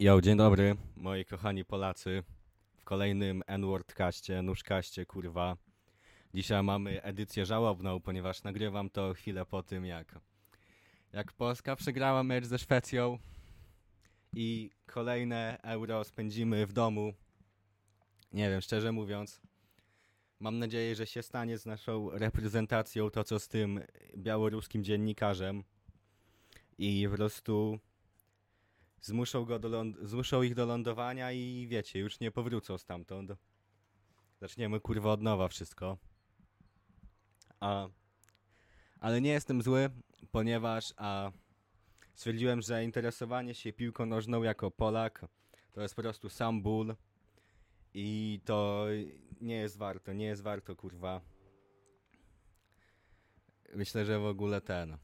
Yo, dzień dobry, moi kochani Polacy. W kolejnym N-Wordkaście, nóżkaście, kurwa. Dzisiaj mamy edycję żałobną, ponieważ nagrywam to chwilę po tym, jak, jak Polska przegrała mecz ze Szwecją i kolejne euro spędzimy w domu. Nie wiem, szczerze mówiąc, mam nadzieję, że się stanie z naszą reprezentacją to, co z tym białoruskim dziennikarzem i po prostu zmuszą, go do ląd- zmuszą ich do lądowania i wiecie, już nie powrócą stamtąd. Zaczniemy kurwa od nowa wszystko. A, ale nie jestem zły, ponieważ a, stwierdziłem, że interesowanie się piłką nożną jako Polak to jest po prostu sam ból i to nie jest warto, nie jest warto kurwa. Myślę, że w ogóle ten.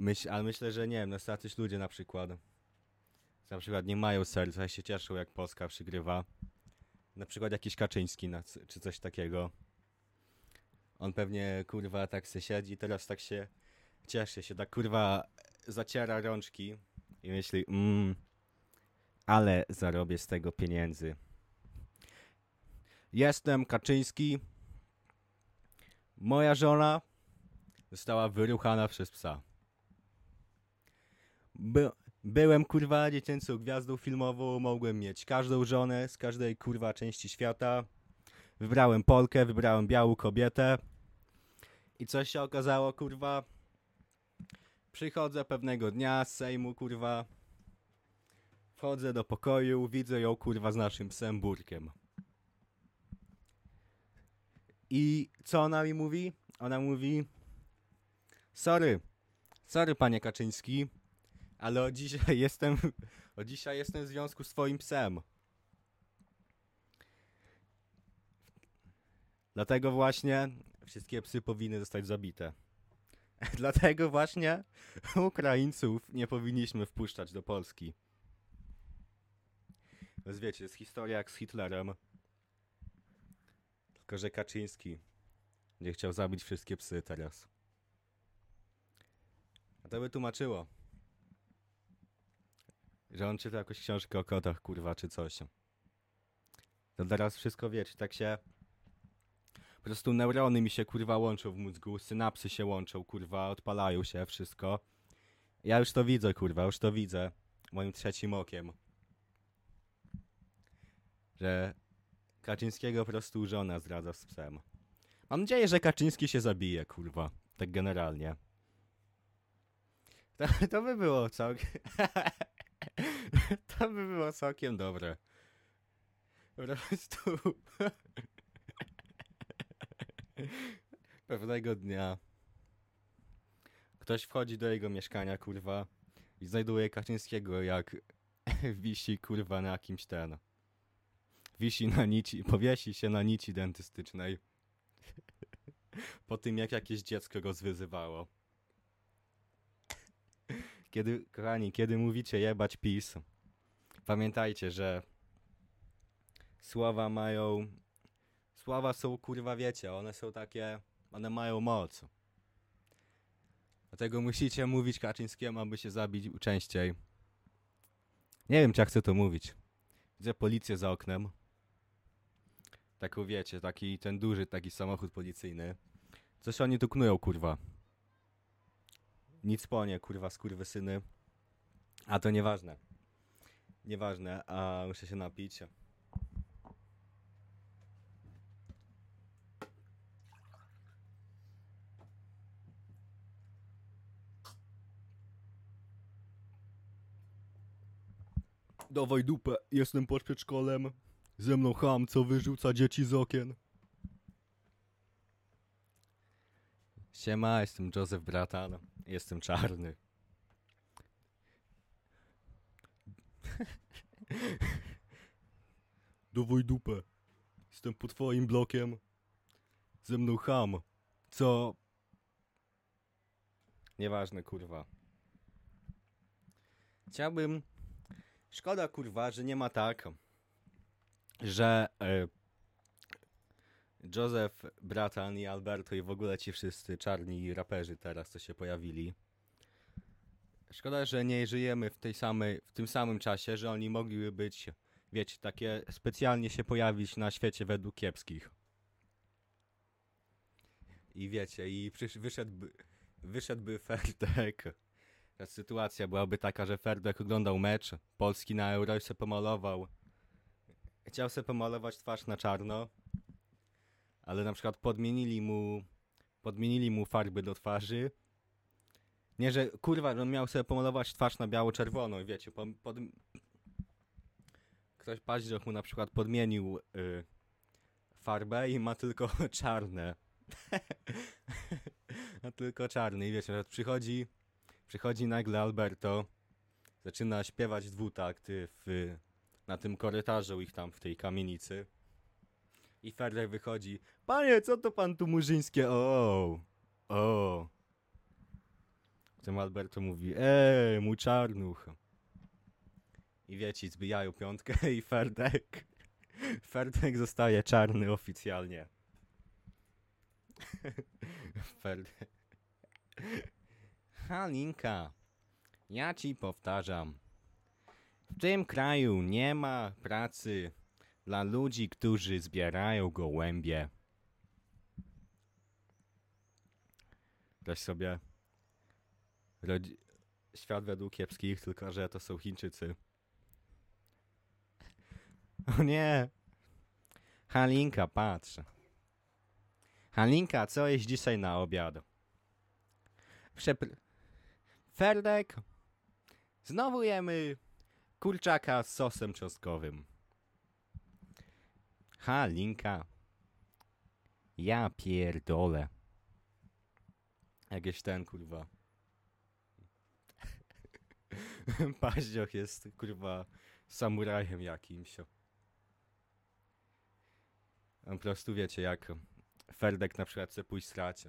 Myśl, ale myślę, że nie wiem, no jacyś ludzie na przykład. Na przykład nie mają serca i się cieszą jak Polska przygrywa. Na przykład jakiś Kaczyński na, czy coś takiego. On pewnie kurwa tak se siedzi, teraz tak się cieszy się, tak kurwa zaciera rączki i myśli, mmm, ale zarobię z tego pieniędzy. Jestem Kaczyński. Moja żona została wyruchana przez psa. By, byłem kurwa dziecięcą gwiazdą filmową, mogłem mieć każdą żonę z każdej kurwa części świata. Wybrałem Polkę, wybrałem białą kobietę. I coś się okazało, kurwa. Przychodzę pewnego dnia z Sejmu, kurwa. Wchodzę do pokoju, widzę ją, kurwa, z naszym psem Burkiem. I co ona mi mówi? Ona mówi... Sorry, sorry panie Kaczyński, ale od dzisiaj jestem, od dzisiaj jestem w związku z twoim psem. Dlatego właśnie wszystkie psy powinny zostać zabite. Dlatego właśnie Ukraińców nie powinniśmy wpuszczać do Polski. Więc wiecie, jest historia jak z Hitlerem. Tylko, że Kaczyński nie chciał zabić wszystkie psy teraz. A to by tłumaczyło, że on czyta jakąś książkę o kotach, kurwa, czy coś. To teraz wszystko wiecie, tak się... Po prostu neurony mi się, kurwa, łączą w mózgu, synapsy się łączą, kurwa, odpalają się, wszystko. Ja już to widzę, kurwa, już to widzę moim trzecim okiem. Że Kaczyńskiego po prostu żona zdradza z psem. Mam nadzieję, że Kaczyński się zabije, kurwa. Tak generalnie. To, to by było całkiem... to by było całkiem dobre. Po prostu... Pewnego dnia ktoś wchodzi do jego mieszkania, kurwa, i znajduje Kaczyńskiego, jak wisi, kurwa, na jakimś ten... Wisi na nici, powiesi się na nici dentystycznej. Po tym, jak jakieś dziecko go zwyzywało. Kiedy, kochani, kiedy mówicie jebać PiS, pamiętajcie, że słowa mają... Słowa są, kurwa, wiecie, one są takie... One mają moc. Dlatego musicie mówić Kaczyńskiemu, aby się zabić częściej. Nie wiem, czy ja chcę to mówić. Widzę policję za oknem. Taką, wiecie, taki, ten duży taki samochód policyjny. Coś oni tu knują, kurwa. Nic po nie, kurwa, skurwysyny. A to nieważne. Nieważne, a muszę się napić. Dawaj dupę, jestem pod przedszkolem. Ze mną ham, co wyrzuca dzieci z okien. Siema, jestem Józef Bratan. Jestem czarny. Dawaj dupę. Jestem pod twoim blokiem. Ze mną ham. Co? Nieważne, kurwa. Chciałbym... Szkoda, kurwa, że nie ma tak, że e, Joseph Bratan i Alberto i w ogóle ci wszyscy czarni raperzy teraz, co się pojawili, Szkoda, że nie żyjemy w tej samej, w tym samym czasie, że oni mogliby być, wiecie, takie specjalnie się pojawić na świecie według kiepskich. I wiecie, i wyszedłby, wyszedłby Ferdek. Ta sytuacja byłaby taka, że Ferdek oglądał mecz Polski na Euro i se pomalował. Chciał se pomalować twarz na czarno, ale na przykład podmienili mu, podmienili mu farby do twarzy. Nie, że kurwa, on miał sobie pomalować twarz na biało-czerwoną, i wiecie, pod, pod... ktoś paździoch mu na przykład podmienił y, farbę i ma tylko czarne. ma tylko czarny i wiecie, przychodzi, przychodzi nagle Alberto, zaczyna śpiewać dwutakty w, na tym korytarzu ich tam w tej kamienicy. I Ferrer wychodzi, panie, co to pan tu murzyńskie? O, o. Potem Alberto mówi, ej, mu czarnuch. I wiecie, zbijają piątkę i Ferdek, Ferdek zostaje czarny oficjalnie. Ferdek. Halinka, ja ci powtarzam. W tym kraju nie ma pracy dla ludzi, którzy zbierają gołębie. Weź sobie rodzi- świat według kiepskich, tylko że to są Chińczycy. O nie! Halinka, patrz. Halinka, co jest dzisiaj na obiad? Przepr... Ferdek? Znowu jemy kurczaka z sosem czosnkowym. Halinka. Ja pierdolę. Jakieś ten, kurwa. Paździoch jest, kurwa, samurajem jakimś. Po prostu wiecie, jak Ferdek na przykład chce pójść srać.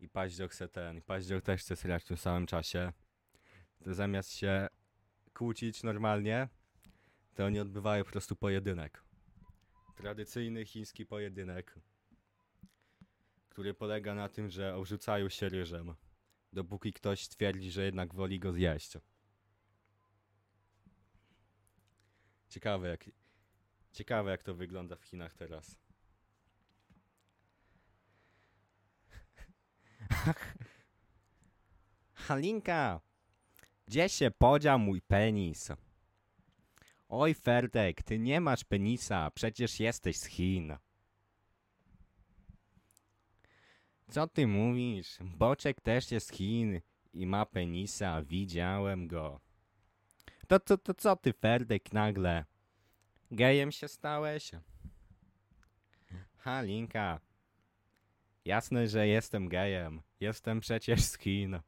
I Paździoch chce ten, i Paździoch też chce srać w tym samym czasie. To zamiast się kłócić normalnie, to oni odbywają po prostu pojedynek. Tradycyjny chiński pojedynek, który polega na tym, że orzucają się ryżem, dopóki ktoś stwierdzi, że jednak woli go zjeść. Ciekawe jak, ciekawe jak to wygląda w Chinach teraz. Halinka, gdzie się podział mój penis? Oj, Ferdek, ty nie masz penisa, przecież jesteś z Chin. Co ty mówisz? Boczek też jest Chin i ma penisa, widziałem go. To, to, to co ty, Ferdek, nagle? Gejem się stałeś? Halinka. Jasne, że jestem gejem. Jestem przecież z Chin.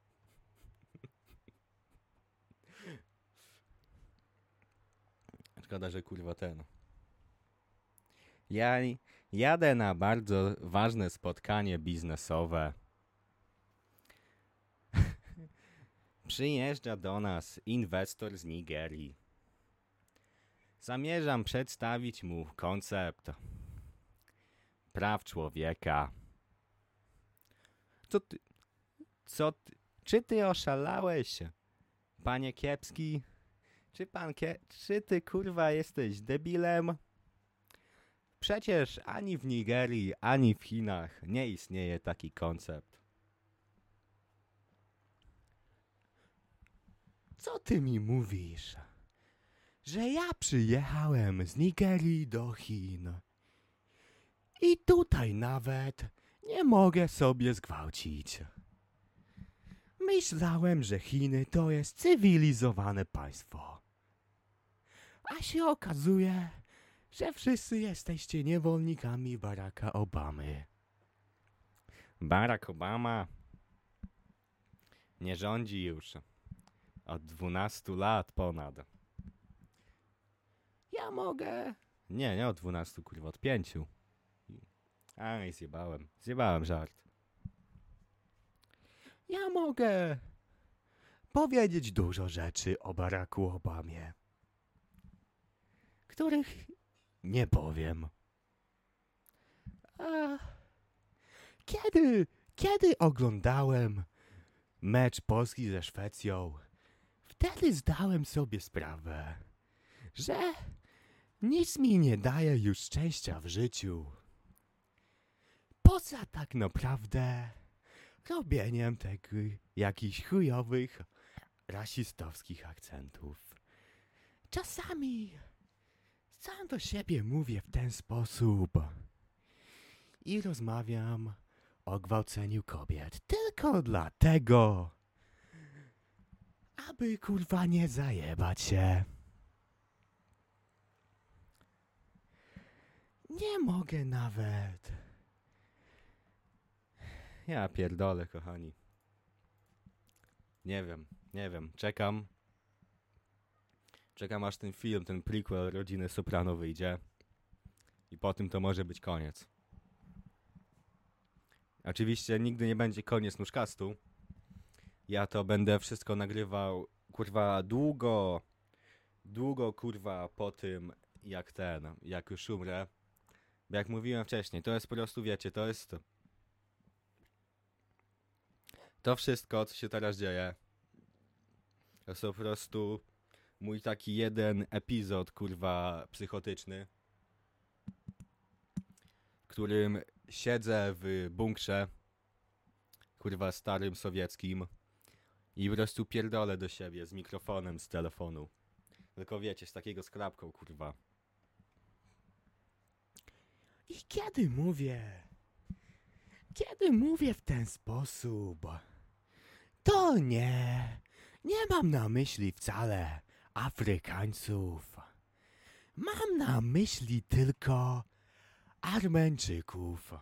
Szkoda, że kurwa ten. Ja jadę na bardzo ważne spotkanie biznesowe. Przyjeżdża do nas inwestor z Nigerii. Zamierzam przedstawić mu koncept praw człowieka. Co ty? Co ty? Czy ty oszalałeś, panie kiepski? Czy pan. Czy ty kurwa jesteś debilem? Przecież ani w Nigerii, ani w Chinach nie istnieje taki koncept. Co ty mi mówisz? Że ja przyjechałem z Nigerii do Chin. I tutaj nawet nie mogę sobie zgwałcić. Myślałem, że Chiny to jest cywilizowane państwo. A się okazuje, że wszyscy jesteście niewolnikami Baracka Obamy. Barack Obama nie rządzi już od 12 lat ponad. Ja mogę. Nie, nie od 12, kurwa, od 5. Aj, zjebałem. Zjebałem żart. Ja mogę powiedzieć dużo rzeczy o Baracku Obamie, których nie powiem. A kiedy, kiedy oglądałem mecz Polski ze Szwecją, wtedy zdałem sobie sprawę, że nic mi nie daje już szczęścia w życiu. Poza tak naprawdę robieniem tych jakichś chujowych, rasistowskich akcentów. Czasami sam do siebie mówię w ten sposób i rozmawiam o gwałceniu kobiet tylko dlatego, aby kurwa nie zajebać się. Nie mogę nawet. Ja pierdolę, kochani. Nie wiem, nie wiem. Czekam. Czekam aż ten film, ten prequel Rodziny Soprano wyjdzie. I po tym to może być koniec. Oczywiście nigdy nie będzie koniec nóżkastu. Ja to będę wszystko nagrywał, kurwa, długo, długo, kurwa, po tym, jak ten, jak już umrę. Bo jak mówiłem wcześniej, to jest po prostu, wiecie, to jest... To wszystko, co się teraz dzieje, to są po prostu mój taki jeden epizod, kurwa, psychotyczny, w którym siedzę w bunkrze, kurwa, starym sowieckim i po prostu pierdolę do siebie z mikrofonem z telefonu. Tylko wiecie, z takiego skrapką, kurwa. I kiedy mówię, kiedy mówię w ten sposób, to nie, nie mam na myśli wcale Afrykańców. Mam na myśli tylko Armeńczyków.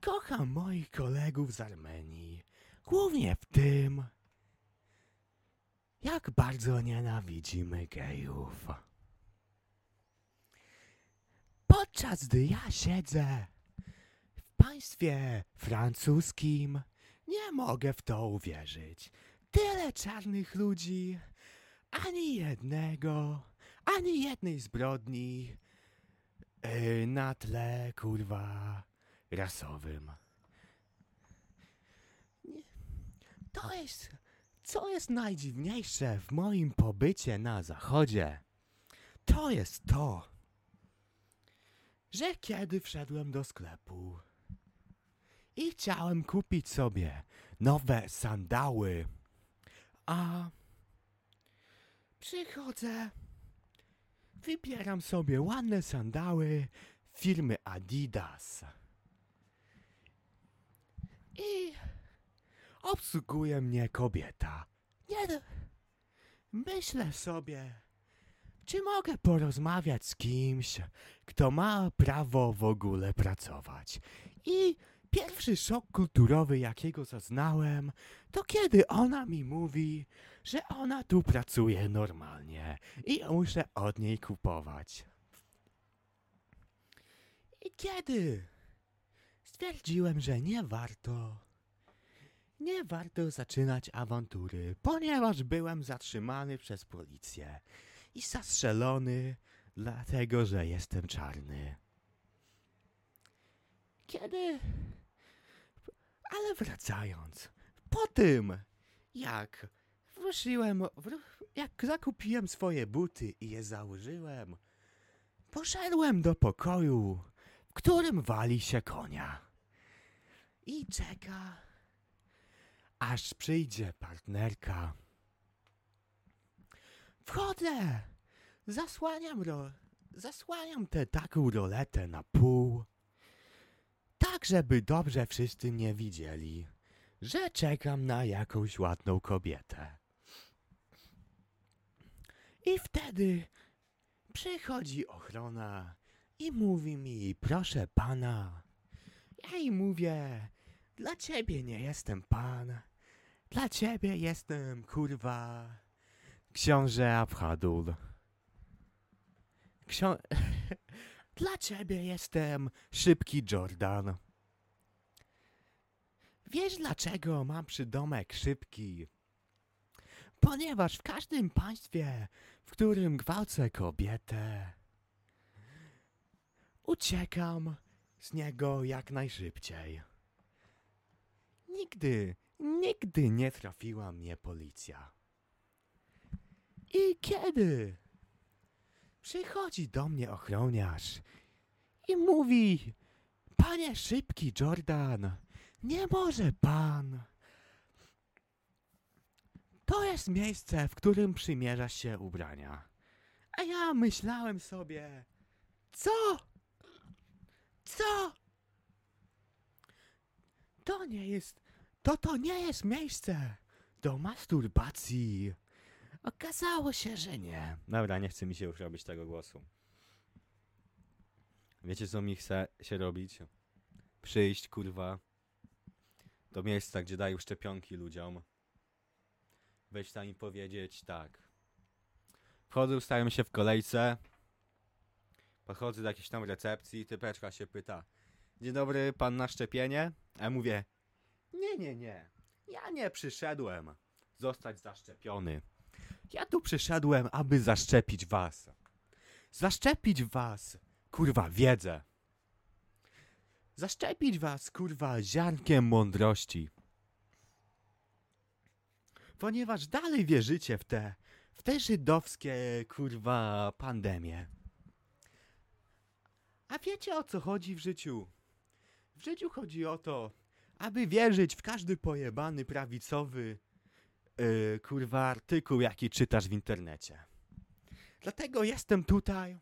Kocham moich kolegów z Armenii, głównie w tym, jak bardzo nienawidzimy gejów. Podczas gdy ja siedzę w państwie francuskim, nie mogę w to uwierzyć. Tyle czarnych ludzi, ani jednego, ani jednej zbrodni yy, na tle kurwa rasowym. Nie, to jest, co jest najdziwniejsze w moim pobycie na zachodzie, to jest to, że kiedy wszedłem do sklepu i chciałem kupić sobie nowe sandały, a przychodzę, wybieram sobie ładne sandały firmy Adidas i obsługuje mnie kobieta. Nie, myślę sobie, czy mogę porozmawiać z kimś, kto ma prawo w ogóle pracować. I pierwszy szok kulturowy, jakiego zaznałem, to kiedy ona mi mówi, że ona tu pracuje normalnie i muszę od niej kupować. I kiedy stwierdziłem, że nie warto, nie warto zaczynać awantury, ponieważ byłem zatrzymany przez policję i zastrzelony, dlatego że jestem czarny. Kiedy. Ale wracając, po tym, jak wr- jak zakupiłem swoje buty i je założyłem, poszedłem do pokoju, w którym wali się konia. I czeka, aż przyjdzie partnerka. Wchodzę, zasłaniam, ro, zasłaniam tę taką roletę na pół, tak żeby dobrze wszyscy mnie widzieli, że czekam na jakąś ładną kobietę. I wtedy przychodzi ochrona i mówi mi, proszę pana. Ja jej mówię, dla ciebie nie jestem pan, dla ciebie jestem kurwa książę Abhadul. Ksio... Dla ciebie jestem szybki Jordan. Wiesz dlaczego mam przydomek szybki? Ponieważ w każdym państwie, w którym gwałcę kobietę, uciekam z niego jak najszybciej. Nigdy nigdy nie trafiła mnie policja. I kiedy przychodzi do mnie ochroniarz i mówi: Panie szybki Jordan, nie może pan. To jest miejsce, w którym przymierza się ubrania. A ja myślałem sobie: Co? Co? To nie jest. To to nie jest miejsce do masturbacji. Okazało się, że nie. Dobra, nie chce mi się już robić tego głosu. Wiecie, co mi chce się robić? Przyjść, kurwa, do miejsca, gdzie dają szczepionki ludziom. Wejść tam i powiedzieć tak. Wchodzę, ustawiam się w kolejce. Podchodzę do jakiejś tam recepcji, typeczka się pyta. Dzień dobry, pan na szczepienie? A ja mówię, nie, nie, nie. Ja nie przyszedłem zostać zaszczepiony. Ja tu przyszedłem, aby zaszczepić was. Zaszczepić was, kurwa, wiedzę. Zaszczepić was, kurwa, ziarnkiem mądrości. Ponieważ dalej wierzycie w te, w te żydowskie, kurwa, pandemie. A wiecie o co chodzi w życiu? W życiu chodzi o to, aby wierzyć w każdy pojebany prawicowy yy, kurwa artykuł, jaki czytasz w internecie. Dlatego jestem tutaj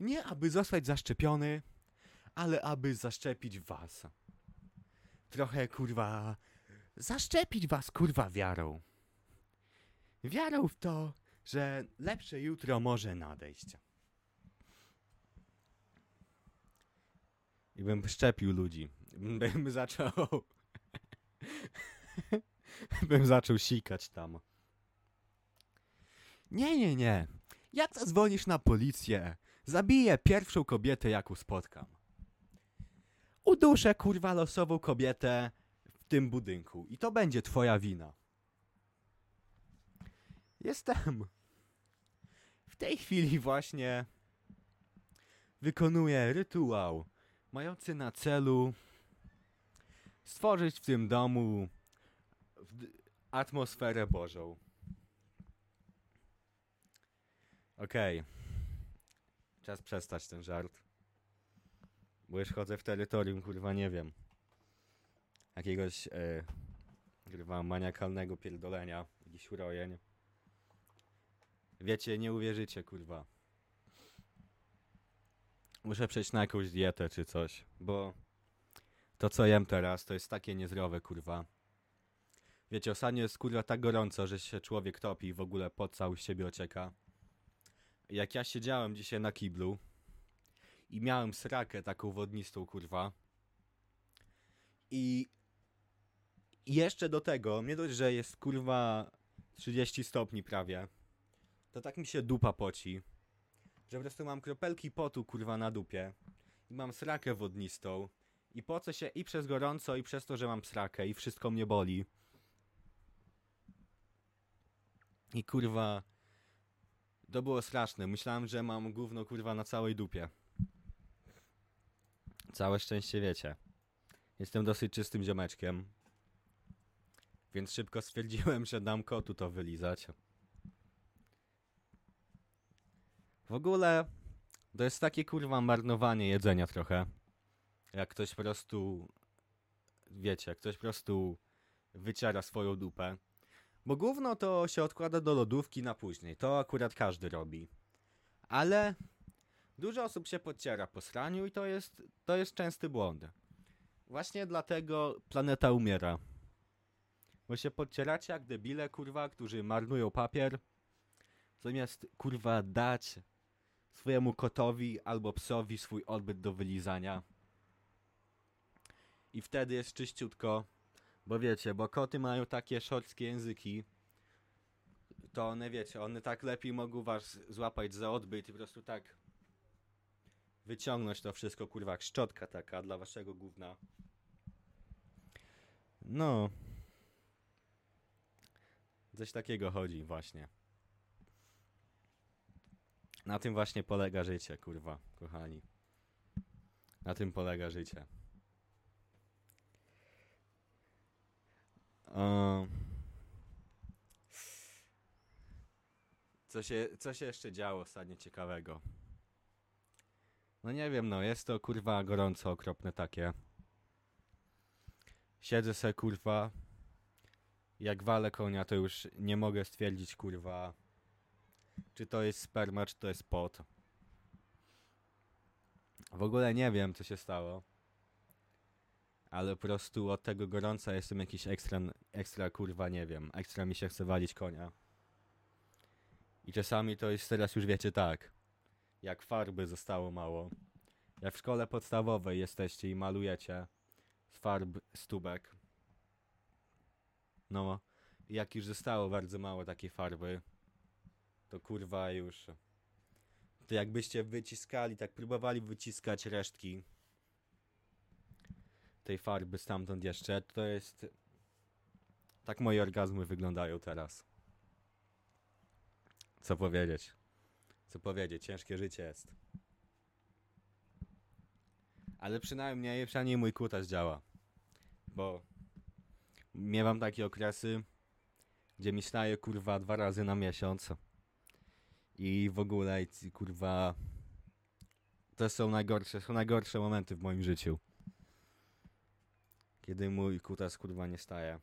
nie aby zostać zaszczepiony, ale aby zaszczepić was. Trochę kurwa zaszczepić was kurwa wiarą. Wiarą w to, że lepsze jutro może nadejść. I bym szczepił ludzi. Bym zaczął. bym zaczął sikać tam. Nie, nie, nie. Jak zadzwonisz na policję, zabiję pierwszą kobietę, jaką spotkam. Uduszę kurwa losową kobietę tym budynku i to będzie twoja wina. Jestem. W tej chwili właśnie wykonuję rytuał mający na celu stworzyć w tym domu atmosferę Bożą. Okej. Czas przestać ten żart. Bo już chodzę w terytorium, kurwa, nie wiem. Jakiegoś, kurwa, maniakalnego pierdolenia. Jakiś urojeń. Wiecie, nie uwierzycie, kurwa. Muszę przejść na jakąś dietę czy coś, bo to co jem teraz to jest takie niezdrowe, kurwa. Wiecie, ostatnio jest kurwa tak gorąco, że się człowiek topi i w ogóle pot cały siebie ocieka. Jak ja siedziałem dzisiaj na kiblu i miałem srakę taką wodnistą, kurwa. I i jeszcze do tego, nie dość, że jest kurwa 30 stopni prawie, to tak mi się dupa poci, że po prostu mam kropelki potu kurwa na dupie i mam srakę wodnistą i pocę się i przez gorąco i przez to, że mam srakę i wszystko mnie boli. I kurwa to było straszne. Myślałem, że mam gówno kurwa na całej dupie. Całe szczęście wiecie. Jestem dosyć czystym ziomeczkiem. Więc szybko stwierdziłem, że dam kotu to wylizać. W ogóle to jest takie kurwa marnowanie jedzenia trochę. Jak ktoś po prostu, wiecie, jak ktoś po prostu wyciera swoją dupę. Bo gówno to się odkłada do lodówki na później. To akurat każdy robi. Ale dużo osób się podciera po sraniu i to jest, to jest częsty błąd. Właśnie dlatego planeta umiera. Bo się podcieracie jak debile, kurwa, którzy marnują papier. Zamiast, kurwa, dać swojemu kotowi albo psowi swój odbyt do wylizania. I wtedy jest czyściutko. Bo wiecie, bo koty mają takie szorstkie języki. To one, wiecie, one tak lepiej mogą was złapać za odbyt i po prostu tak wyciągnąć to wszystko, kurwa, szczotka taka dla waszego gówna. No. Coś takiego chodzi właśnie. Na tym właśnie polega życie, kurwa, kochani. Na tym polega życie. O. Co się, co się jeszcze działo ostatnio ciekawego? No nie wiem, no jest to kurwa gorąco okropne takie. Siedzę se kurwa. Jak walę konia, to już nie mogę stwierdzić kurwa, czy to jest sperma, czy to jest pot. W ogóle nie wiem, co się stało. Ale po prostu od tego gorąca jestem jakiś ekstra, ekstra kurwa, nie wiem. Ekstra mi się chce walić konia. I czasami to jest teraz już wiecie tak. Jak farby zostało mało. Jak w szkole podstawowej jesteście i malujecie z farb stubek. No, jak już zostało bardzo mało takiej farby, to kurwa już. To jakbyście wyciskali, tak próbowali wyciskać resztki tej farby stamtąd jeszcze, to jest. Tak moje orgazmy wyglądają teraz. Co powiedzieć? Co powiedzieć? Ciężkie życie jest. Ale przynajmniej, przynajmniej mój kutas działa. Bo miewam takie okresy, gdzie mi staje kurwa dwa razy na miesiąc. I w ogóle, kurwa. To są najgorsze, są najgorsze momenty w moim życiu. Kiedy mój kutas kurwa nie staje.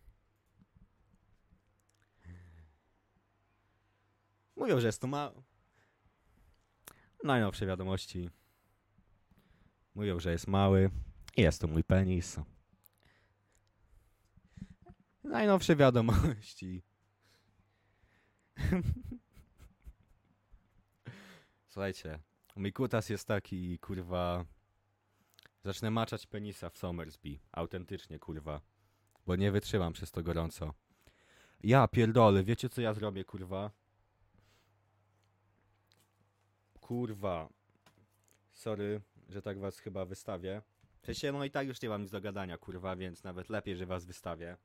Mówią, że jest to ma... Najnowsze wiadomości. Mówią, że jest mały. Jest to mój penis. Najnowsze wiadomości. Słuchajcie, mój kutas jest taki, kurwa... Zacznę maczać penisa w Somersby. Autentycznie, kurwa. Bo nie wytrzymam przez to gorąco. Ja pierdolę, wiecie co ja zrobię, kurwa? Kurwa. Sorry, że tak was chyba wystawię. W sensie, no i tak już nie mam nic do gadania, kurwa, więc nawet lepiej, że was wystawię.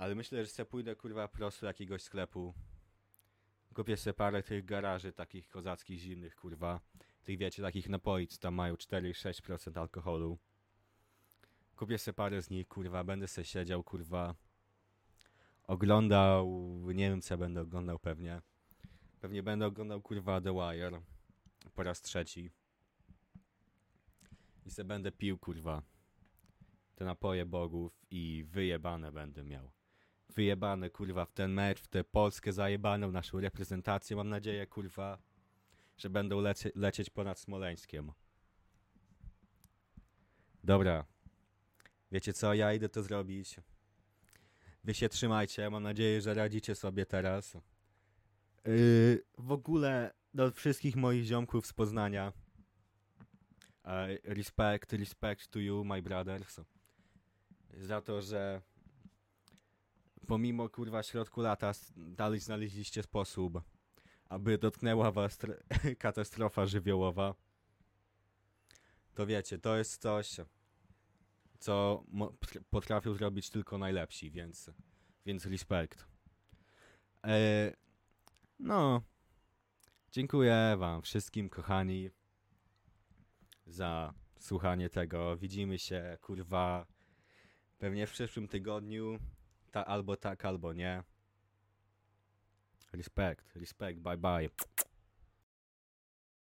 Ale myślę, że se pójdę, kurwa, prosto do jakiegoś sklepu. Kupię sobie parę tych garaży takich kozackich, zimnych, kurwa. Tych, wiecie, takich napoi, co tam mają 4-6% alkoholu. Kupię sobie parę z nich, kurwa, będę se siedział, kurwa. Oglądał, nie wiem co będę oglądał pewnie. Pewnie będę oglądał, kurwa, The Wire. Po raz trzeci. I se będę pił, kurwa. Te napoje bogów i wyjebane będę miał. Wyjebane, kurwa, w ten mecz, w tę Polskę zajebaną, naszą reprezentację. Mam nadzieję, kurwa, że będą lecie lecieć ponad Smoleńskiem. Dobra. Wiecie co, ja idę to zrobić. Wy się trzymajcie, mam nadzieję, że radzicie sobie teraz. Yy, w ogóle do wszystkich moich ziomków z Poznania. E, respect, respect to you, my brothers. Za to, że pomimo kurwa środku lata dalej znaleźliście sposób, aby dotknęła was tr- katastrofa żywiołowa. To wiecie, to jest coś, co potrafią zrobić tylko najlepsi, więc, więc respekt. E, no, dziękuję wam wszystkim, kochani, za słuchanie tego. Widzimy się, kurwa, pewnie w przyszłym tygodniu. Ta, albo tak, albo nie. Respekt, respekt, bye bye.